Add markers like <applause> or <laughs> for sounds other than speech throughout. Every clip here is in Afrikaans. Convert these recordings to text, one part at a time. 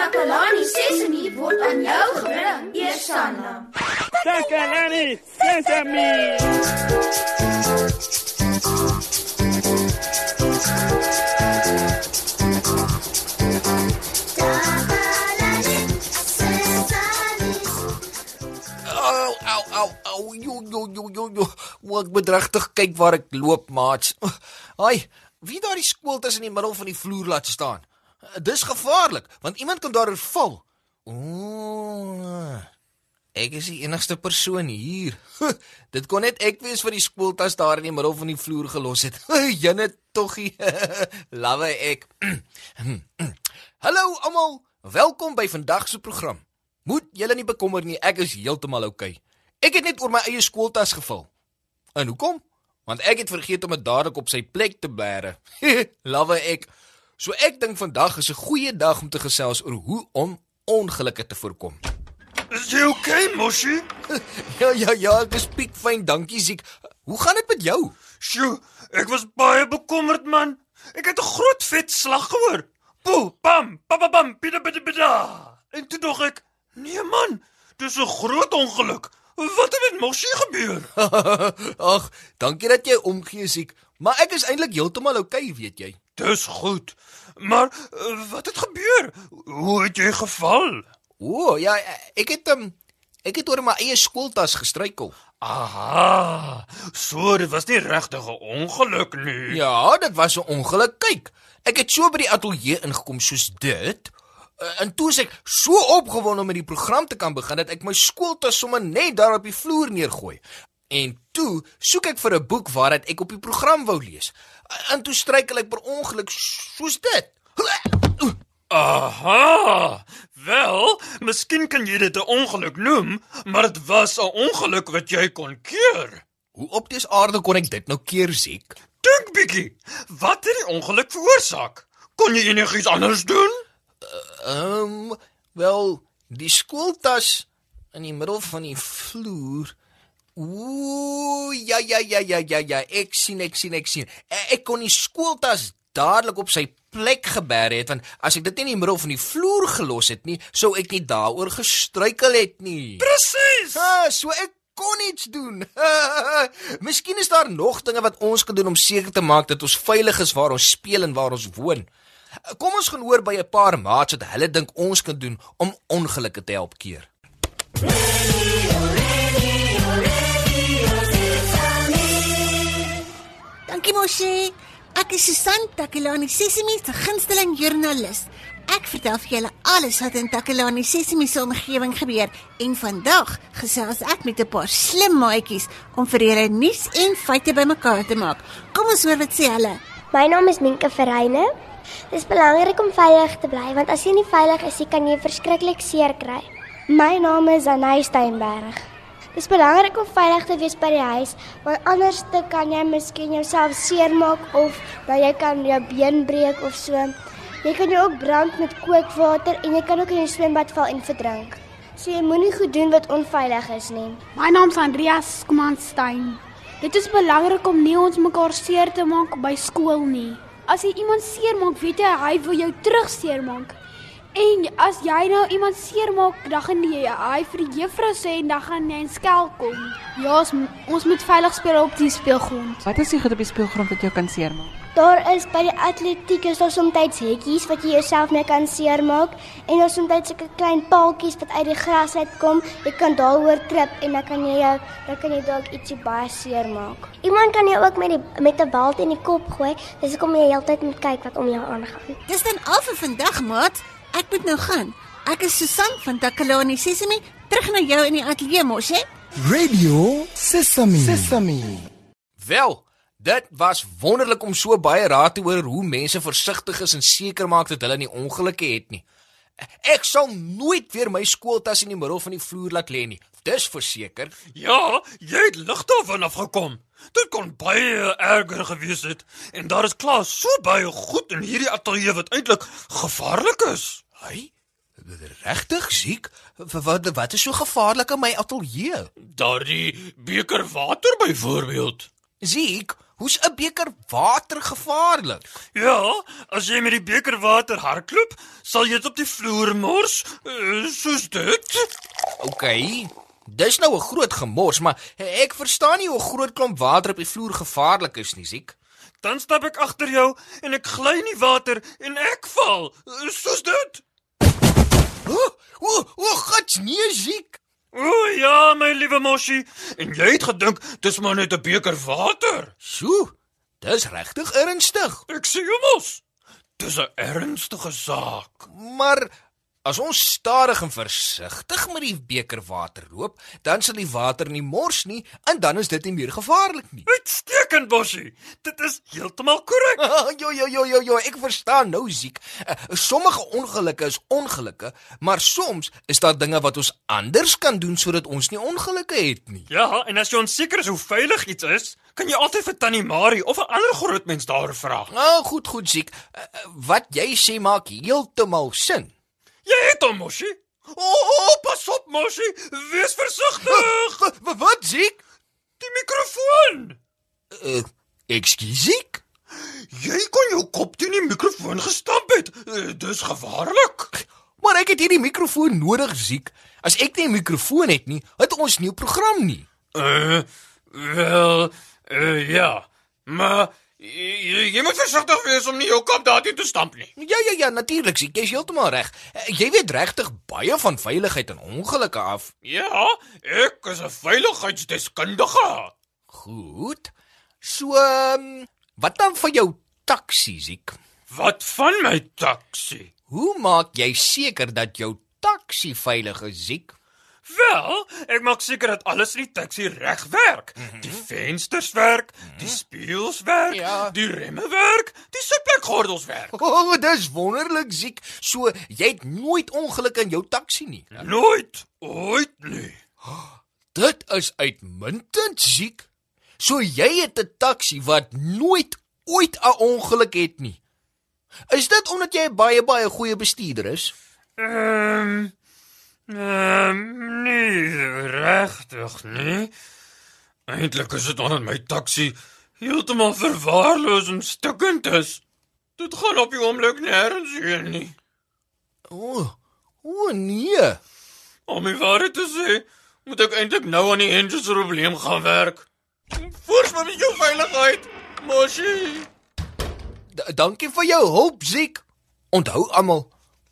Takalani Sesemi word aan jou gebring, Eersanna. Takalani Sesemi. Au au au au jo jo jo jo jo. Ek bedregtig kyk waar ek loop, maats. Ai, wie daar die skool tussen in die middel van die vloer laat staan? Dis gevaarlik, want iemand kan daaroor val. Ooh. Ek is die enigste persoon hier. <laughs> Dit kon net ek wees wat die skooltas daar in die middel van die vloer gelos het. <laughs> Jenne toggie. <laughs> Lawe ek. <clears throat> Hallo almal, welkom by vandag se program. Moet julle nie bekommer nie, ek is heeltemal oukei. Okay. Ek het net oor my eie skooltas geval. En hoekom? Want ek het vergeet om dit dadelik op sy plek te bære. Lawe ek. So ek dink vandag is 'n goeie dag om te gesels oor hoe om ongelukke te voorkom. Is jy okay, Moshi? <laughs> Ja ja ja, ek is piekfyn, dankie Ziek. Hoe gaan dit met jou? Sjoe, ek was baie bekommerd man. Ek het 'n groot vet slag gehoor. Poe, pam, papapam, bida bida bida. En toe dog ek, nee man, dis 'n groot ongeluk. Wat het met Moshi gebeur? <laughs> Ag, dankie dat jy omgee Ziek, maar ek is eintlik heeltemal oukei, okay, weet jy. Dis goed. Maar uh, wat het gebeur? Hoe het jy geval? O, ja, ek het um, ek het oor my eie skooltas gestruikel. Aha. So, dit was nie regtig 'n ongeluk nie. Ja, dit was 'n ongeluk. Kyk, ek het so by die ateljee ingekom soos dit. Uh, en toe is ek so opgewonde om met die program te kan begin dat ek my skooltas sommer net daar op die vloer neergooi. En toe soek ek vir 'n boek waaruit ek op die program wou lees. Uh, en toe struikel ek per ongeluk soos dit. Aha. Wel, miskien kan jy dit 'n ongeluk noem, maar dit was 'n ongeluk wat jy kon keer. Hoe op dese aarde kon ek dit nou keer siek? Dink bietjie. Wat het die ongeluk veroorsaak? Kon jy enigiets anders doen? Ehm, um, wel, die skooltas in die middel van die vloer. Ooh, ja ja ja ja ja ja, ek sien ek sien ek sien. Ek, ek kon die skooltas dadelik op sy plek geberg het want as ek dit nie in die middel van die vloer gelos het nie, sou ek nie daaroor gestruikel het nie. Presies. Ha, so ek kon iets doen. <laughs> Miskien is daar nog dinge wat ons kan doen om seker te maak dat ons veilig is waar ons speel en waar ons woon. Kom ons gaan hoor by 'n paar maats wat hulle dink ons kan doen om ongelukke te help keer. Dankie Moshi. Ek is Susan Takelani Sesimi se gunsteling joernalis. Ek vertel vir julle alles wat in Takelani Sesimi se omgewing gebeur en vandag gesels ek met 'n paar slim maatjies om vir julle nuus en feite bymekaar te maak. Kom ons hoor wat sê hulle. My naam is Minke Verreine. Dit is belangrik om veilig te bly want as jy nie veilig is nie, kan jy verskriklik seer kry. My naam is Anay Steinberg. Dit is belangrik om veilig te wees by die huis, want anders te kan jy miskien jouself seermaak of dan jy kan jou been breek of so. Jy kan jou ook brand met kookwater en jy kan ook in die swembad val en verdrink. So jy moenie goed doen wat onveilig is nie. My naam is Andreas Komanstein. Dit is belangrik om nie ons mekaar seer te maak by skool nie. As jy iemand seermaak, weet jy hy wil jou terug seermaak. En as jy nou iemand seermaak, dan gaan jy hy vir die juffrou sê en dan gaan jy in skel kom. Ja, ons, ons moet veilig speel op die speelgrond. Wat is die goed op die speelgrond wat jou kan seermaak? Daar is by die atletiek is daar soms hekkies wat jy jouself mee kan seermaak en daar soms sulke klein paaltjies wat uit die gras uitkom. Jy kan daaroor trip en dan kan jy jou dan kan jy dalk ietsie baie seermaak. Iemand kan jou ook met die met 'n bal in die kop gooi. Dis hoekom jy heeltyd moet kyk wat om jou aangaan. Dis dan al vir vandag, maat. Ek moet nou gaan. Ek is Susan van Takalani Sesimi, terug na jou in die ateljee mos, hè? Radio Sesame. Sesame. Wel, dit was wonderlik om so baie raad te hoor hoe mense versigtig is en seker maak dat hulle nie ongelukke het nie. Ek sal nooit weer my skooltas in die middel van die vloer laat lê nie. Dis verseker. Ja, jy het lig daarvan afgekom. Dit kon baie erger gewees het en daar is klaar so baie goed in hierdie ateljee wat eintlik gevaarlik is. Hy regtig siek? Wat wat is so gevaarlik in my ateljee? Daardie beker water byvoorbeeld. Siek? Hoe's 'n beker water gevaarlik? Ja, as jy met die beker water hardloop, sal jy dit op die vloer mors, uh, soos dit. OK. Dis nou 'n groot gemors, maar ek verstaan nie hoe 'n groot klomp water op die vloer gevaarlik is nie, Ziek. Dan stap ek agter jou en ek gly in die water en ek val, soos dit. O, o, o, gats nee, Ziek. O ja, my liewe Moshi, en jy het gedink dis maar net 'n beker water. Sjoe. Dis regtig ernstig. Ek sê jou mos. Dis 'n ernstige saak. Maar as ons stadig en versigtig met die beker water loop, dan sal die water nie mors nie en dan is dit nie meer gevaarlik nie. Uitstekend, Moshi. Dit is heeltemal korrek. <laughs> jo jo jo jo jo, ek verstaan nou Ziek. Uh, sommige ongelukke is ongelukke, maar soms is daar dinge wat ons anders kan doen sodat ons nie ongelukke het nie. Ja, en as jy onseker is hoe veilig iets is, kan jy altyd vir Tannie Marie of 'n ander groot mens daar vra. Nou, goed, goed Ziek. Uh, wat jy sê maak heeltemal sin. Het hom, Moshi. O, oh, pas op, Moshi. Wees versigtig. <laughs> Wat wat Ziek? Die mikrofoon. Uh, Ekskuus Ziek? Jy kon jou kop teen die mikrofoon gestamp het. Uh, dis gevaarlik. Maar ek het hierdie mikrofoon nodig, Ziek. As ek nie 'n mikrofoon het nie, het ons nie 'n program nie. Uh, wel, uh, ja. Maar jy, jy moet versigtig wees om nie jou kop daarin te stamp nie. Ja ja ja, natuurlik, Ziek, jy's heeltemal reg. Uh, Jy weet regtig baie van veiligheid en ongelukke af. Ja, ek is 'n veiligheidsdeskundige. Goed. So, um, wat dan van jou taxi, Ziek? Wat van my taxi? Hoe maak jy seker dat jou taxi veilig is, Ziek? Wel, ek maak seker dat alles in die taxi reg werk. Mm -hmm. Die vensters werk, mm -hmm. die spieëls werk, Ja. die remme werk, die sitplekgordels werk. O, oh, dis wonderlik, Ziek. So, jy het nooit ongelukke in jou taxi nie. Nooit, ooit nie. Dit is uitmuntend, Ziek. So jy het 'n taxi wat nooit ooit 'n ongeluk het nie. Is dit omdat jy 'n baie baie goeie bestuurder is? Ehm Ehm nee, regtig nie. Eintlik is dit onder my taxi heeltemal verwaarloos en stukkend is. Dit gaan op die oomblik nêrens heen nie. O, oh, o oh, nee. Om my waarheid te sê, moet ek eintlik nou aan die engine se probleem gaan werk. Voorspan met jou veiligheid, Moshi. D dankie vir jou hulp, Ziek. Onthou almal,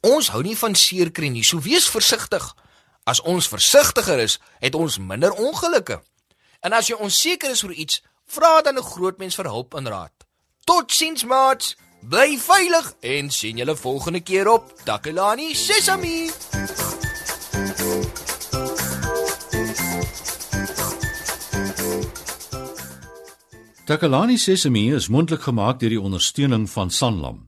ons hou nie van seerkry nie, so wees versigtig. As ons versigtiger is, het ons minder ongelukke. En as jy onseker is oor iets, vra dan 'n groot mens vir hulp en raad. Totsiens, maats. Bly veilig en sien julle volgende keer op Takelani Sesami. Takalani Sesemi is mondelik gemaak deur die ondersteuning van Sanlam.